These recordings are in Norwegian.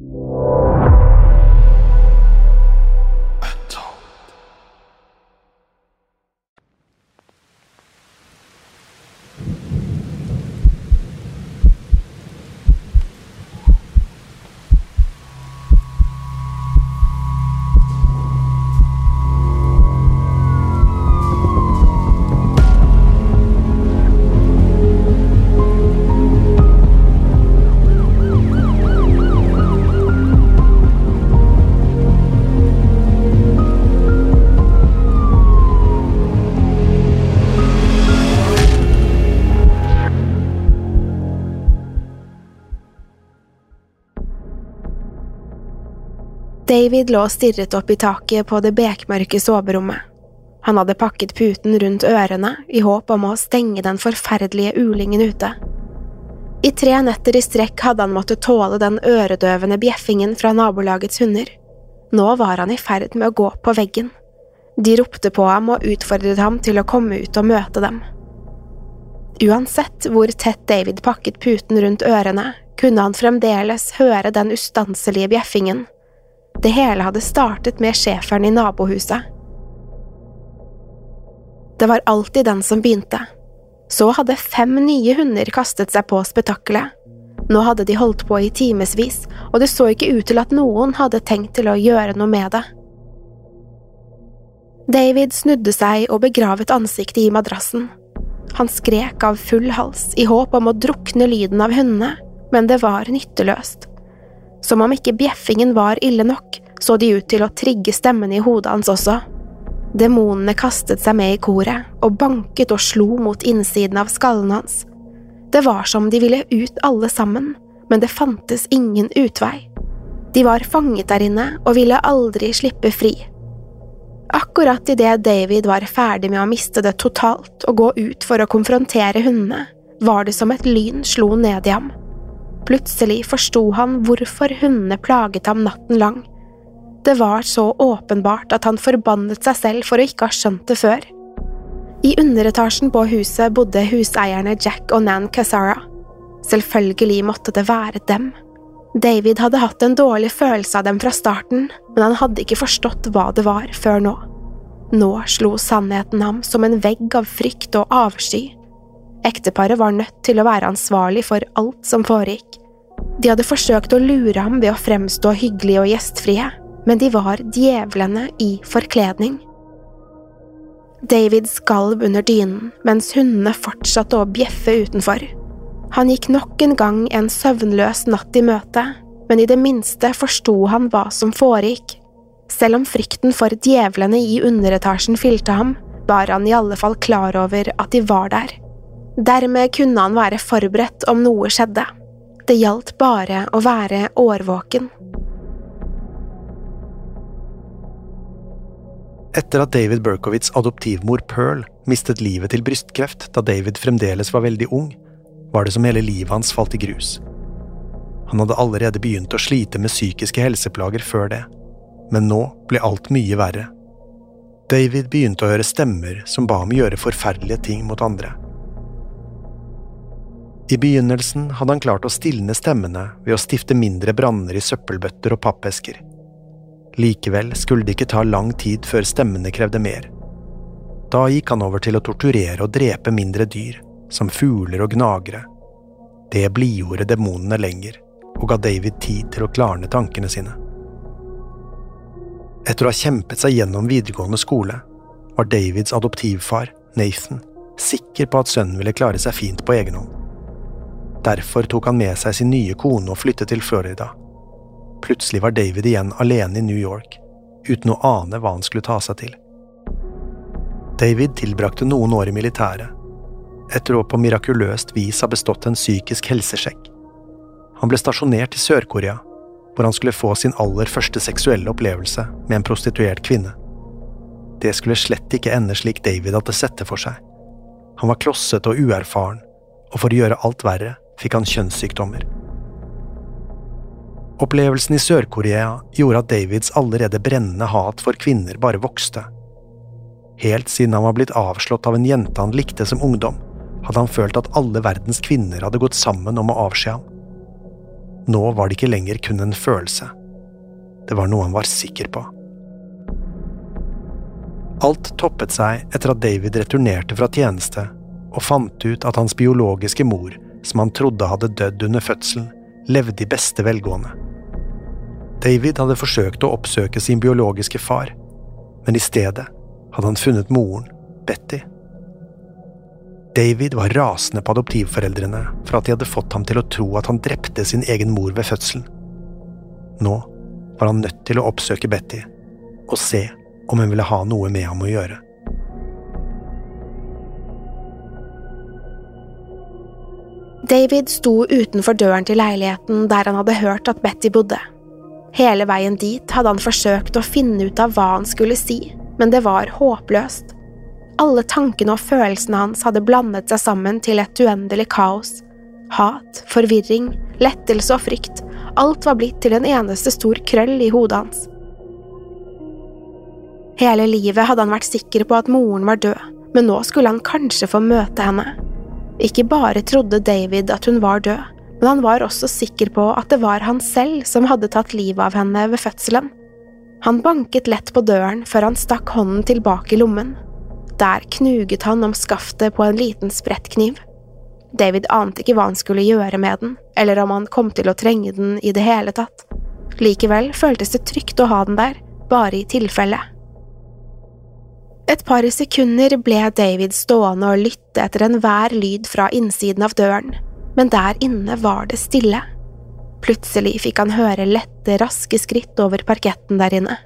you. David lå og stirret opp i taket på det bekmørke soverommet. Han hadde pakket puten rundt ørene i håp om å stenge den forferdelige ulingen ute. I tre netter i strekk hadde han måttet tåle den øredøvende bjeffingen fra nabolagets hunder. Nå var han i ferd med å gå på veggen. De ropte på ham og utfordret ham til å komme ut og møte dem. Uansett hvor tett David pakket puten rundt ørene, kunne han fremdeles høre den ustanselige bjeffingen. Det hele hadde startet med schæferen i nabohuset. Det var alltid den som begynte. Så hadde fem nye hunder kastet seg på spetakkelet. Nå hadde de holdt på i timevis, og det så ikke ut til at noen hadde tenkt til å gjøre noe med det. David snudde seg og begravet ansiktet i madrassen. Han skrek av full hals i håp om å drukne lyden av hundene, men det var nytteløst. Som om ikke bjeffingen var ille nok, så de ut til å trigge stemmen i hodet hans også. Demonene kastet seg med i koret og banket og slo mot innsiden av skallen hans. Det var som de ville ut alle sammen, men det fantes ingen utvei. De var fanget der inne og ville aldri slippe fri. Akkurat idet David var ferdig med å miste det totalt og gå ut for å konfrontere hundene, var det som et lyn slo ned i ham. Plutselig forsto han hvorfor hundene plaget ham natten lang. Det var så åpenbart at han forbannet seg selv for å ikke ha skjønt det før. I underetasjen på huset bodde huseierne Jack og Nan Casara. Selvfølgelig måtte det være dem. David hadde hatt en dårlig følelse av dem fra starten, men han hadde ikke forstått hva det var før nå. Nå slo sannheten ham som en vegg av frykt og avsky. Ekteparet var nødt til å være ansvarlig for alt som foregikk. De hadde forsøkt å lure ham ved å fremstå hyggelige og gjestfrie, men de var djevlene i forkledning. David skalv under dynen mens hundene fortsatte å bjeffe utenfor. Han gikk nok en gang en søvnløs natt i møte, men i det minste forsto han hva som foregikk. Selv om frykten for djevlene i underetasjen fylte ham, var han i alle fall klar over at de var der. Dermed kunne han være forberedt om noe skjedde. Det gjaldt bare å være årvåken. Etter at David Berkowitz' adoptivmor Pearl mistet livet til brystkreft da David fremdeles var veldig ung, var det som hele livet hans falt i grus. Han hadde allerede begynt å slite med psykiske helseplager før det, men nå ble alt mye verre. David begynte å høre stemmer som ba ham gjøre forferdelige ting mot andre. I begynnelsen hadde han klart å stilne stemmene ved å stifte mindre branner i søppelbøtter og pappesker. Likevel skulle det ikke ta lang tid før stemmene krevde mer. Da gikk han over til å torturere og drepe mindre dyr, som fugler og gnagere. Det blidgjorde demonene lenger, og ga David tid til å klarne tankene sine. Etter å ha kjempet seg gjennom videregående skole, var Davids adoptivfar, Nathan, sikker på at sønnen ville klare seg fint på egen hånd. Derfor tok han med seg sin nye kone og flyttet til Florida. Plutselig var David igjen alene i New York, uten å ane hva han skulle ta seg til. David tilbrakte noen år i militæret, etter å på mirakuløst vis ha bestått en psykisk helsesjekk. Han ble stasjonert i Sør-Korea, hvor han skulle få sin aller første seksuelle opplevelse med en prostituert kvinne. Det skulle slett ikke ende slik David hadde sett det for seg. Han var klossete og uerfaren, og for å gjøre alt verre fikk han kjønnssykdommer. Opplevelsen i Sør-Korea gjorde at Davids allerede brennende hat for kvinner bare vokste. Helt siden han var blitt avslått av en jente han likte som ungdom, hadde han følt at alle verdens kvinner hadde gått sammen om å avskje ham. Nå var det ikke lenger kun en følelse. Det var noe han var sikker på. Alt toppet seg etter at David returnerte fra tjeneste og fant ut at hans biologiske mor som han trodde hadde dødd under fødselen, levde i beste velgående. David hadde forsøkt å oppsøke sin biologiske far, men i stedet hadde han funnet moren, Betty. David var rasende på adoptivforeldrene for at de hadde fått ham til å tro at han drepte sin egen mor ved fødselen. Nå var han nødt til å oppsøke Betty og se om hun ville ha noe med ham å gjøre. David sto utenfor døren til leiligheten der han hadde hørt at Betty bodde. Hele veien dit hadde han forsøkt å finne ut av hva han skulle si, men det var håpløst. Alle tankene og følelsene hans hadde blandet seg sammen til et uendelig kaos. Hat, forvirring, lettelse og frykt, alt var blitt til en eneste stor krøll i hodet hans. Hele livet hadde han vært sikker på at moren var død, men nå skulle han kanskje få møte henne. Ikke bare trodde David at hun var død, men han var også sikker på at det var han selv som hadde tatt livet av henne ved fødselen. Han banket lett på døren før han stakk hånden tilbake i lommen. Der knuget han om skaftet på en liten sprettkniv. David ante ikke hva han skulle gjøre med den, eller om han kom til å trenge den i det hele tatt. Likevel føltes det trygt å ha den der, bare i tilfelle. Et par sekunder ble David stående og lytte etter enhver lyd fra innsiden av døren, men der inne var det stille. Plutselig fikk han høre lette, raske skritt over parketten der inne.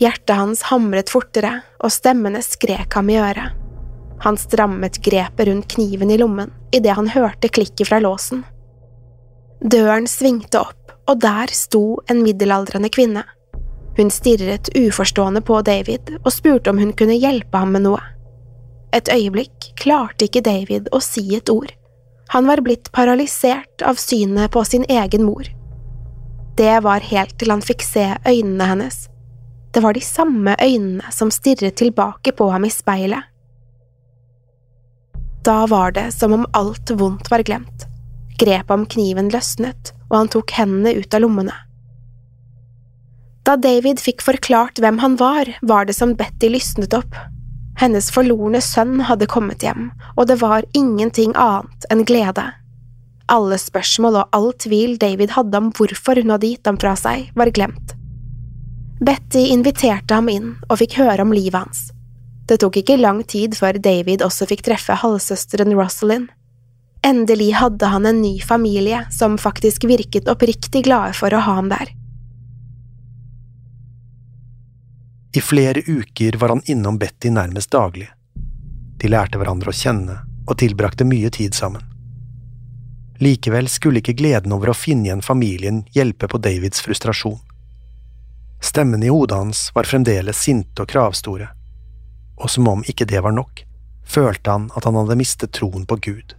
Hjertet hans hamret fortere, og stemmene skrek ham i øret. Han strammet grepet rundt kniven i lommen idet han hørte klikket fra låsen. Døren svingte opp, og der sto en middelaldrende kvinne. Hun stirret uforstående på David og spurte om hun kunne hjelpe ham med noe. Et øyeblikk klarte ikke David å si et ord. Han var blitt paralysert av synet på sin egen mor. Det var helt til han fikk se øynene hennes. Det var de samme øynene som stirret tilbake på ham i speilet. Da var det som om alt vondt var glemt. Grepet om kniven løsnet, og han tok hendene ut av lommene. Da David fikk forklart hvem han var, var det som Betty lysnet opp. Hennes forlorne sønn hadde kommet hjem, og det var ingenting annet enn glede. Alle spørsmål og all tvil David hadde om hvorfor hun hadde gitt ham fra seg, var glemt. Betty inviterte ham inn og fikk høre om livet hans. Det tok ikke lang tid før David også fikk treffe halvsøsteren Rosalind. Endelig hadde han en ny familie som faktisk virket oppriktig glade for å ha ham der. I flere uker var han innom Betty nærmest daglig. De lærte hverandre å kjenne og tilbrakte mye tid sammen. Likevel skulle ikke gleden over å finne igjen familien hjelpe på Davids frustrasjon. Stemmene i hodet hans var fremdeles sinte og kravstore, og som om ikke det var nok, følte han at han hadde mistet troen på Gud.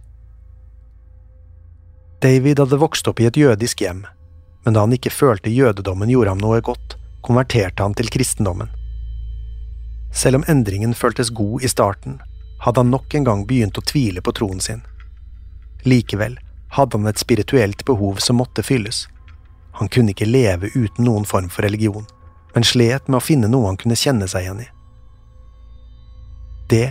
David hadde vokst opp i et jødisk hjem, men da han ikke følte jødedommen gjorde ham noe godt, konverterte han til kristendommen. Selv om endringen føltes god i starten, hadde han nok en gang begynt å tvile på troen sin. Likevel hadde han et spirituelt behov som måtte fylles. Han kunne ikke leve uten noen form for religion, men slet med å finne noe han kunne kjenne seg igjen i. Det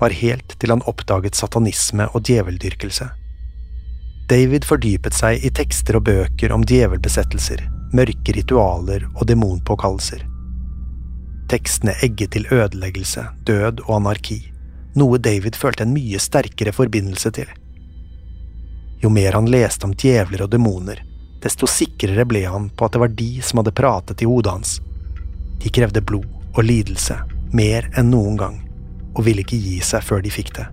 var helt til han oppdaget satanisme og djeveldyrkelse. David fordypet seg i tekster og bøker om djevelbesettelser, mørke ritualer og demonpåkallelser. Tekstene egget til ødeleggelse, død og anarki, noe David følte en mye sterkere forbindelse til. Jo mer han leste om djevler og demoner, desto sikrere ble han på at det var de som hadde pratet i hodet hans. De krevde blod og lidelse, mer enn noen gang, og ville ikke gi seg før de fikk det.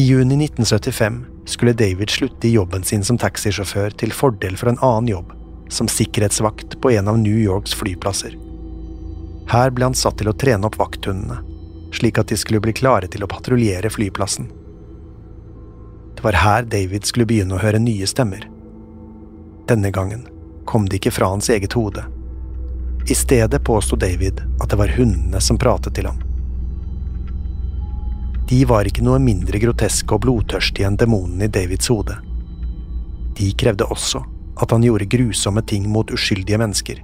I juni 1975 skulle David slutte i jobben sin som taxisjåfør til fordel for en annen jobb, som sikkerhetsvakt på en av New Yorks flyplasser. Her ble han satt til å trene opp vakthundene, slik at de skulle bli klare til å patruljere flyplassen. Det var her David skulle begynne å høre nye stemmer. Denne gangen kom de ikke fra hans eget hode. I stedet påsto David at det var hundene som pratet til ham. De var ikke noe mindre groteske og blodtørstige enn demonene i Davids hode. De krevde også at han gjorde grusomme ting mot uskyldige mennesker,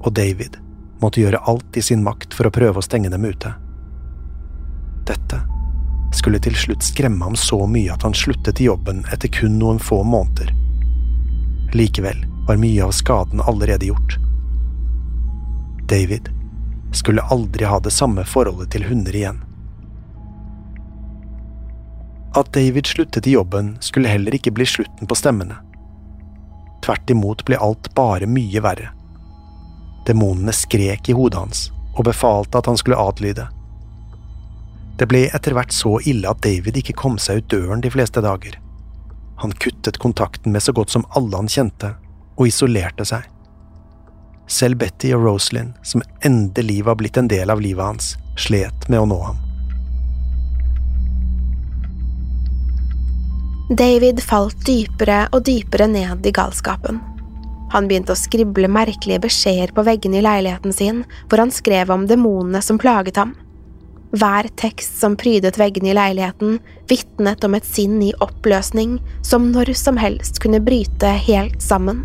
og David måtte gjøre alt i sin makt for å prøve å stenge dem ute. Dette skulle til slutt skremme ham så mye at han sluttet i jobben etter kun noen få måneder. Likevel var mye av skaden allerede gjort. David skulle aldri ha det samme forholdet til hunder igjen. At David sluttet i jobben, skulle heller ikke bli slutten på stemmene. Tvert imot ble alt bare mye verre. Demonene skrek i hodet hans og befalte at han skulle adlyde. Det ble etter hvert så ille at David ikke kom seg ut døren de fleste dager. Han kuttet kontakten med så godt som alle han kjente, og isolerte seg. Selv Betty og Rosalind, som endelig var blitt en del av livet hans, slet med å nå ham. David falt dypere og dypere ned i galskapen. Han begynte å skrible merkelige beskjeder på veggene i leiligheten sin, hvor han skrev om demonene som plaget ham. Hver tekst som prydet veggene i leiligheten, vitnet om et sinn i oppløsning som når som helst kunne bryte helt sammen.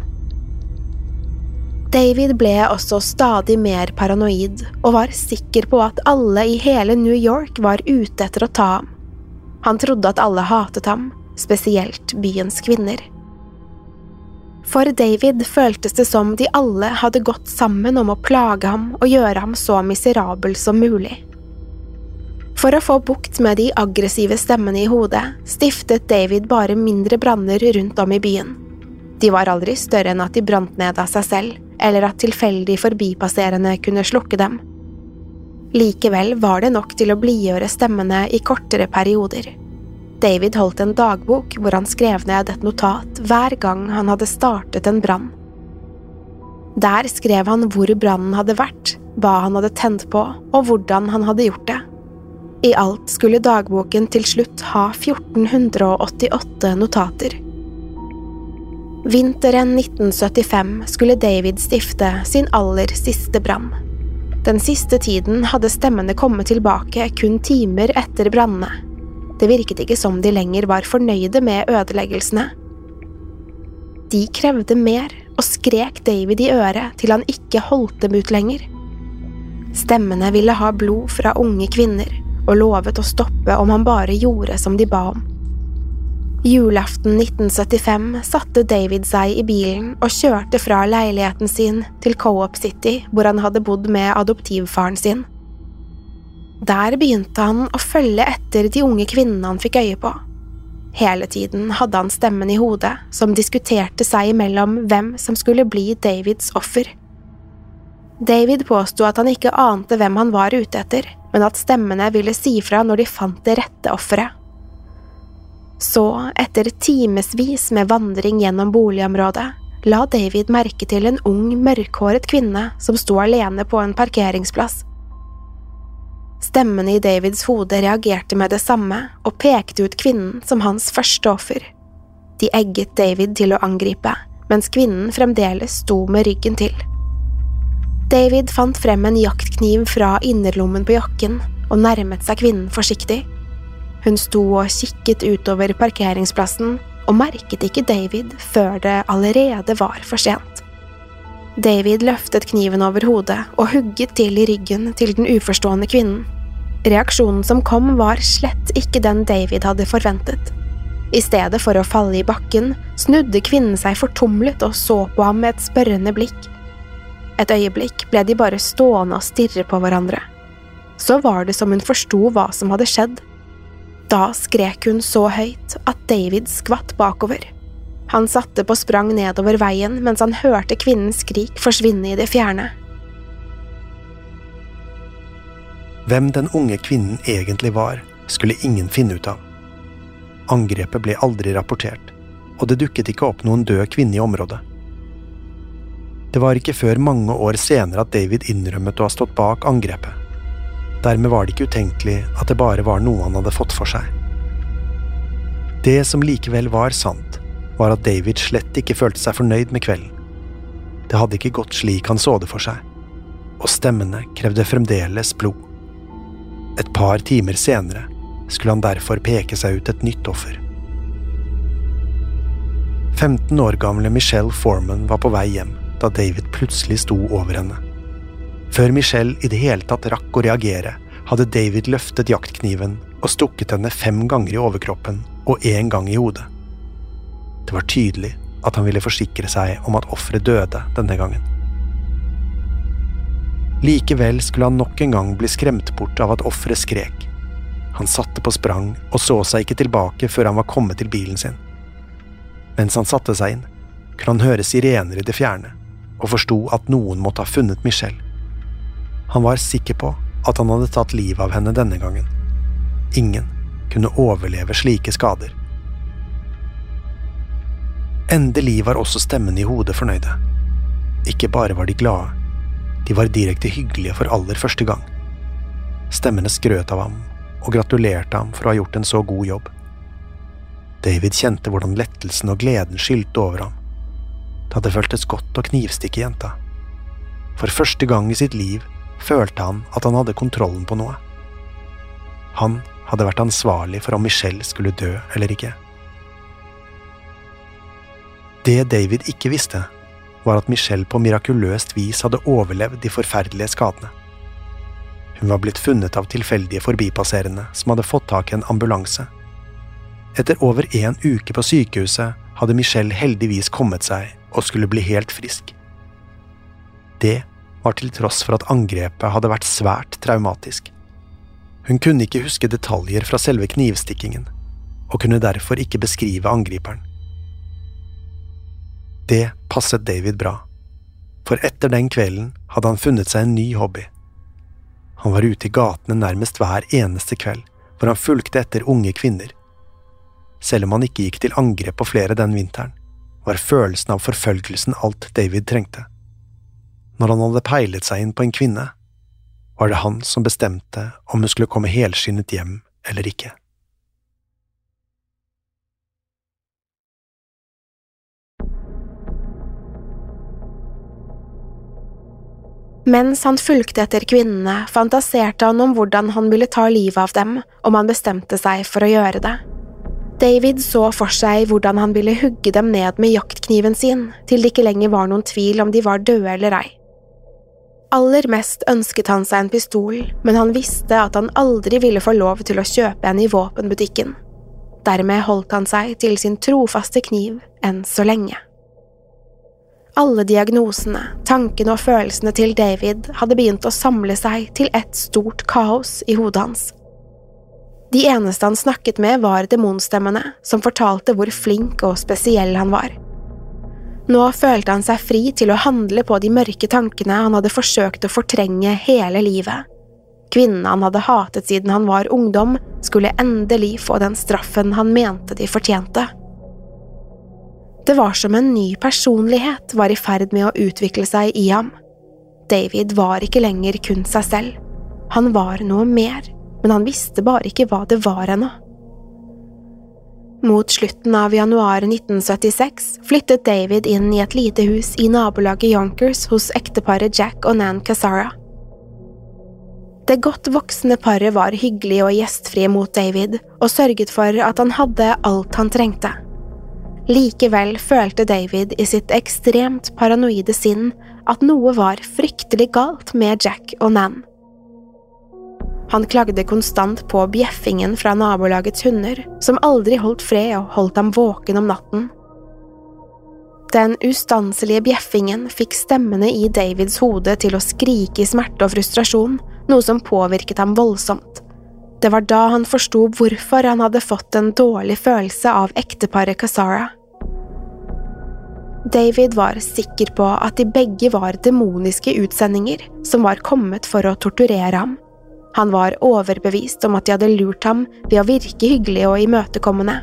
David ble også stadig mer paranoid og var sikker på at alle i hele New York var ute etter å ta ham. Han trodde at alle hatet ham, spesielt byens kvinner. For David føltes det som de alle hadde gått sammen om å plage ham og gjøre ham så miserabel som mulig. For å få bukt med de aggressive stemmene i hodet, stiftet David bare mindre branner rundt om i byen. De var aldri større enn at de brant ned av seg selv, eller at tilfeldig forbipasserende kunne slukke dem. Likevel var det nok til å blidgjøre stemmene i kortere perioder. David holdt en dagbok hvor han skrev ned et notat hver gang han hadde startet en brann. Der skrev han hvor brannen hadde vært, hva han hadde tent på, og hvordan han hadde gjort det. I alt skulle dagboken til slutt ha 1488 notater. Vinteren 1975 skulle David stifte sin aller siste brann. Den siste tiden hadde stemmene kommet tilbake kun timer etter brannene. Det virket ikke som de lenger var fornøyde med ødeleggelsene. De krevde mer og skrek David i øret til han ikke holdt dem ut lenger. Stemmene ville ha blod fra unge kvinner og lovet å stoppe om han bare gjorde som de ba om. Julaften 1975 satte David seg i bilen og kjørte fra leiligheten sin til Co-op City, hvor han hadde bodd med adoptivfaren sin. Der begynte han å følge etter de unge kvinnene han fikk øye på. Hele tiden hadde han stemmen i hodet som diskuterte seg imellom hvem som skulle bli Davids offer. David påsto at han ikke ante hvem han var ute etter, men at stemmene ville si fra når de fant det rette offeret. Så, etter timevis med vandring gjennom boligområdet, la David merke til en ung, mørkhåret kvinne som sto alene på en parkeringsplass. Stemmene i Davids hode reagerte med det samme og pekte ut kvinnen som hans første offer. De egget David til å angripe, mens kvinnen fremdeles sto med ryggen til. David fant frem en jaktkniv fra innerlommen på jakken og nærmet seg kvinnen forsiktig. Hun sto og kikket utover parkeringsplassen og merket ikke David før det allerede var for sent. David løftet kniven over hodet og hugget til i ryggen til den uforstående kvinnen. Reaksjonen som kom, var slett ikke den David hadde forventet. I stedet for å falle i bakken, snudde kvinnen seg fortumlet og så på ham med et spørrende blikk. Et øyeblikk ble de bare stående og stirre på hverandre. Så var det som hun forsto hva som hadde skjedd. Da skrek hun så høyt at David skvatt bakover. Han satte på sprang nedover veien mens han hørte kvinnens skrik forsvinne i det fjerne. Hvem den unge kvinnen egentlig var, skulle ingen finne ut av. Angrepet ble aldri rapportert, og det dukket ikke opp noen død kvinne i området. Det var ikke før mange år senere at David innrømmet å ha stått bak angrepet. Dermed var det ikke utenkelig at det bare var noe han hadde fått for seg. Det som likevel var sant, var at David slett ikke følte seg fornøyd med kvelden. Det hadde ikke gått slik han så det for seg, og stemmene krevde fremdeles blod. Et par timer senere skulle han derfor peke seg ut et nytt offer. 15 år gamle Michelle Foreman var på vei hjem da David plutselig sto over henne. Før Michelle i det hele tatt rakk å reagere, hadde David løftet jaktkniven og stukket henne fem ganger i overkroppen og én gang i hodet. Det var tydelig at han ville forsikre seg om at offeret døde denne gangen. Likevel skulle han nok en gang bli skremt bort av at offeret skrek. Han satte på sprang og så seg ikke tilbake før han var kommet til bilen sin. Mens han satte seg inn, kunne han høre sirener i det fjerne, og forsto at noen måtte ha funnet Michelle. Han var sikker på at han hadde tatt livet av henne denne gangen. Ingen kunne overleve slike skader. Endelig var også stemmene i hodet fornøyde. Ikke bare var de glade, de var direkte hyggelige for aller første gang. Stemmene skrøt av ham og gratulerte ham for å ha gjort en så god jobb. David kjente hvordan lettelsen og gleden skylte over ham. Det hadde føltes godt å knivstikke jenta. For første gang i sitt liv følte han at han hadde kontrollen på noe. Han hadde vært ansvarlig for om Michelle skulle dø eller ikke. Det David ikke visste, var at Michelle på mirakuløst vis hadde overlevd de forferdelige skadene. Hun var blitt funnet av tilfeldige forbipasserende som hadde fått tak i en ambulanse. Etter over en uke på sykehuset hadde Michelle heldigvis kommet seg og skulle bli helt frisk. Det var til tross for at angrepet hadde vært svært traumatisk. Hun kunne ikke huske detaljer fra selve knivstikkingen, og kunne derfor ikke beskrive angriperen. Det passet David bra, for etter den kvelden hadde han funnet seg en ny hobby. Han var ute i gatene nærmest hver eneste kveld, hvor han fulgte etter unge kvinner. Selv om han ikke gikk til angrep på flere den vinteren, var følelsen av forfølgelsen alt David trengte. Når han hadde peilet seg inn på en kvinne, var det han som bestemte om hun skulle komme helskinnet hjem eller ikke. Mens han fulgte etter kvinnene, fantaserte han om hvordan han ville ta livet av dem om han bestemte seg for å gjøre det. David så for seg hvordan han ville hugge dem ned med jaktkniven sin, til det ikke lenger var noen tvil om de var døde eller ei. Aller mest ønsket han seg en pistol, men han visste at han aldri ville få lov til å kjøpe en i våpenbutikken. Dermed holdt han seg til sin trofaste kniv enn så lenge. Alle diagnosene, tankene og følelsene til David hadde begynt å samle seg til et stort kaos i hodet hans. De eneste han snakket med, var demonstemmene, som fortalte hvor flink og spesiell han var. Nå følte han seg fri til å handle på de mørke tankene han hadde forsøkt å fortrenge hele livet. Kvinnen han hadde hatet siden han var ungdom, skulle endelig få den straffen han mente de fortjente. Det var som en ny personlighet var i ferd med å utvikle seg i ham. David var ikke lenger kun seg selv. Han var noe mer men han visste bare ikke hva det var ennå. Mot slutten av januar 1976 flyttet David inn i et lite hus i nabolaget Yonkers hos ekteparet Jack og Nan Casara. Det godt voksne paret var hyggelig og gjestfrie mot David og sørget for at han hadde alt han trengte. Likevel følte David i sitt ekstremt paranoide sinn at noe var fryktelig galt med Jack og Nan. Han klagde konstant på bjeffingen fra nabolagets hunder, som aldri holdt fred og holdt ham våken om natten. Den ustanselige bjeffingen fikk stemmene i Davids hode til å skrike i smerte og frustrasjon, noe som påvirket ham voldsomt. Det var da han forsto hvorfor han hadde fått en dårlig følelse av ekteparet Kasara. David var sikker på at de begge var demoniske utsendinger som var kommet for å torturere ham. Han var overbevist om at de hadde lurt ham ved å virke hyggelig og imøtekommende.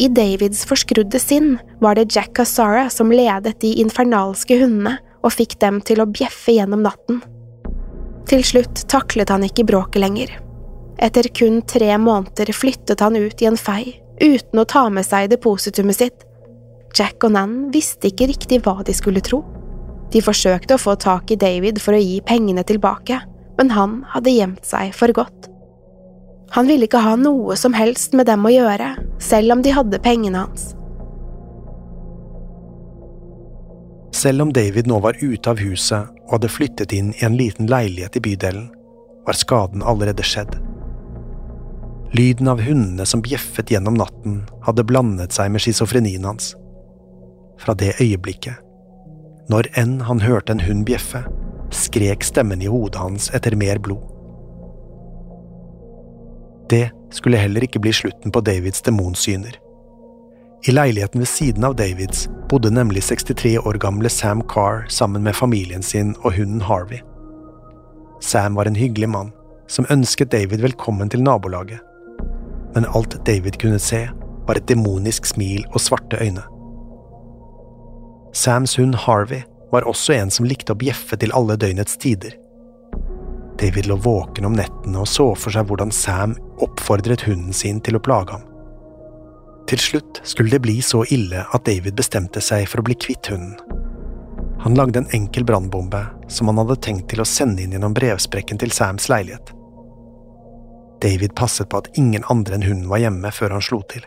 I Davids forskrudde sinn var det Jack Cassara som ledet de infernalske hundene og fikk dem til å bjeffe gjennom natten. Til slutt taklet han ikke bråket lenger. Etter kun tre måneder flyttet han ut i en fei, uten å ta med seg depositumet sitt. Jack og Nan visste ikke riktig hva de skulle tro. De forsøkte å få tak i David for å gi pengene tilbake, men han hadde gjemt seg for godt. Han ville ikke ha noe som helst med dem å gjøre, selv om de hadde pengene hans. Selv om David nå var ute av huset og hadde flyttet inn i en liten leilighet i bydelen, var skaden allerede skjedd. Lyden av hundene som bjeffet gjennom natten, hadde blandet seg med schizofrenien hans. Fra det øyeblikket, når enn han hørte en hund bjeffe, skrek stemmen i hodet hans etter mer blod. Det skulle heller ikke bli slutten på Davids demonsyner. I leiligheten ved siden av Davids bodde nemlig 63 år gamle Sam Carr sammen med familien sin og hunden Harvey. Sam var en hyggelig mann som ønsket David velkommen til nabolaget, men alt David kunne se, var et demonisk smil og svarte øyne. Sams hund Harvey var også en som likte å bjeffe til alle døgnets tider. David lå våken om nettene og så for seg hvordan Sam oppfordret hunden sin til å plage ham. Til slutt skulle det bli så ille at David bestemte seg for å bli kvitt hunden. Han lagde en enkel brannbombe som han hadde tenkt til å sende inn gjennom brevsprekken til Sams leilighet. David passet på at ingen andre enn hunden var hjemme før han slo til.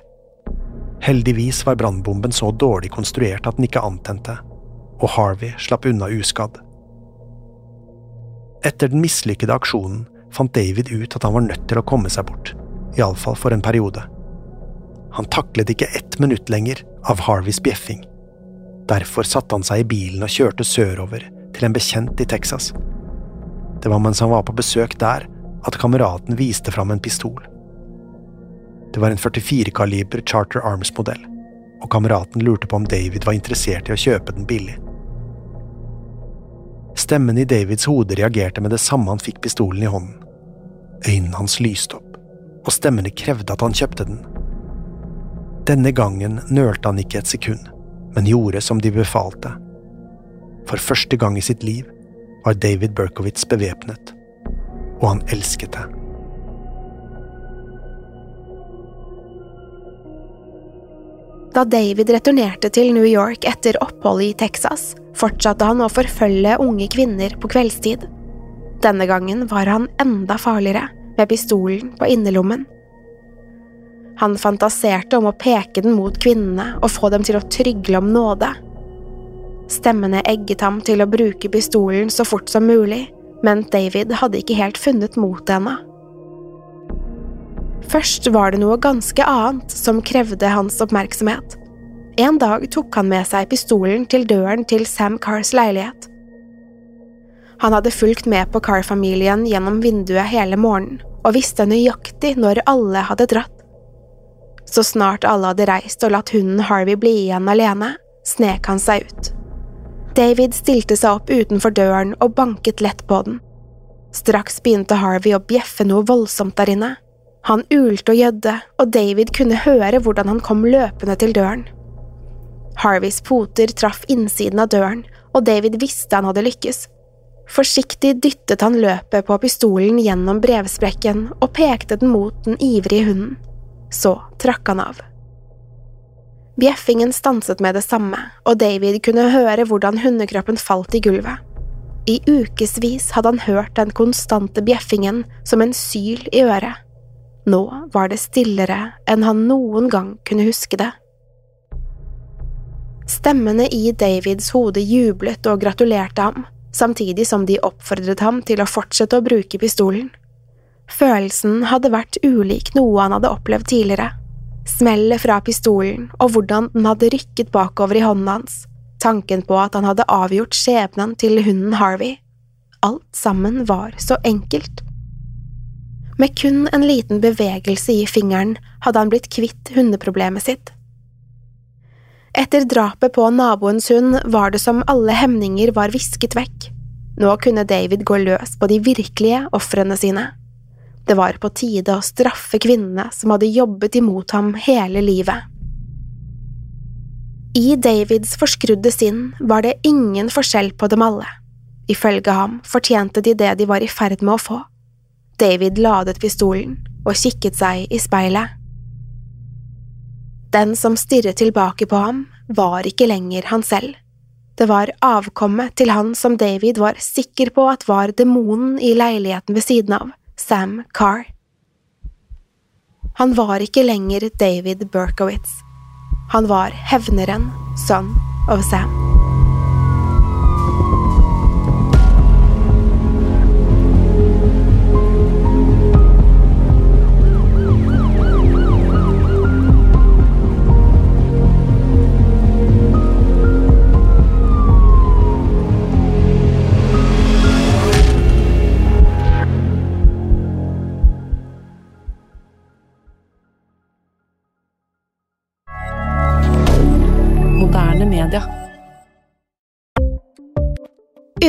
Heldigvis var brannbomben så dårlig konstruert at den ikke antente, og Harvey slapp unna uskadd. Etter den mislykkede aksjonen fant David ut at han var nødt til å komme seg bort, iallfall for en periode. Han taklet ikke ett minutt lenger av Harveys bjeffing. Derfor satte han seg i bilen og kjørte sørover, til en bekjent i Texas. Det var mens han var på besøk der, at kameraten viste fram en pistol. Det var en 44-kaliber Charter Arms-modell, og kameraten lurte på om David var interessert i å kjøpe den billig. Stemmen i Davids hode reagerte med det samme han fikk pistolen i hånden. Øynene hans lyste opp, og stemmene krevde at han kjøpte den. Denne gangen nølte han ikke et sekund, men gjorde som de befalte. For første gang i sitt liv var David Berkowitz bevæpnet, og han elsket det. Da David returnerte til New York etter oppholdet i Texas, fortsatte han å forfølge unge kvinner på kveldstid. Denne gangen var han enda farligere, med pistolen på innerlommen. Han fantaserte om å peke den mot kvinnene og få dem til å trygle om nåde. Stemmene egget ham til å bruke pistolen så fort som mulig, men David hadde ikke helt funnet motet ennå. Først var det noe ganske annet som krevde hans oppmerksomhet. En dag tok han med seg pistolen til døren til Sam Cars leilighet. Han hadde fulgt med på Carr-familien gjennom vinduet hele morgenen og visste nøyaktig når alle hadde dratt. Så snart alle hadde reist og latt hunden Harvey bli igjen alene, snek han seg ut. David stilte seg opp utenfor døren og banket lett på den. Straks begynte Harvey å bjeffe noe voldsomt der inne. Han ulte og gjødde, og David kunne høre hvordan han kom løpende til døren. Harveys poter traff innsiden av døren, og David visste han hadde lykkes. Forsiktig dyttet han løpet på pistolen gjennom brevsprekken og pekte den mot den ivrige hunden. Så trakk han av. Bjeffingen stanset med det samme, og David kunne høre hvordan hundekroppen falt i gulvet. I ukevis hadde han hørt den konstante bjeffingen som en syl i øret. Nå var det stillere enn han noen gang kunne huske det. Stemmene i Davids hode jublet og gratulerte ham, samtidig som de oppfordret ham til å fortsette å bruke pistolen. Følelsen hadde vært ulik noe han hadde opplevd tidligere. Smellet fra pistolen og hvordan den hadde rykket bakover i hånden hans, tanken på at han hadde avgjort skjebnen til hunden Harvey. Alt sammen var så enkelt. Med kun en liten bevegelse i fingeren hadde han blitt kvitt hundeproblemet sitt. Etter drapet på naboens hund var det som alle hemninger var visket vekk. Nå kunne David gå løs på de virkelige ofrene sine. Det var på tide å straffe kvinnene som hadde jobbet imot ham hele livet. I Davids forskrudde sinn var det ingen forskjell på dem alle. Ifølge ham fortjente de det de var i ferd med å få. David ladet pistolen og kikket seg i speilet. Den som stirret tilbake på ham, var ikke lenger han selv. Det var avkommet til han som David var sikker på at var demonen i leiligheten ved siden av, Sam Carr. Han var ikke lenger David Berkowitz. Han var hevneren, son of Sam.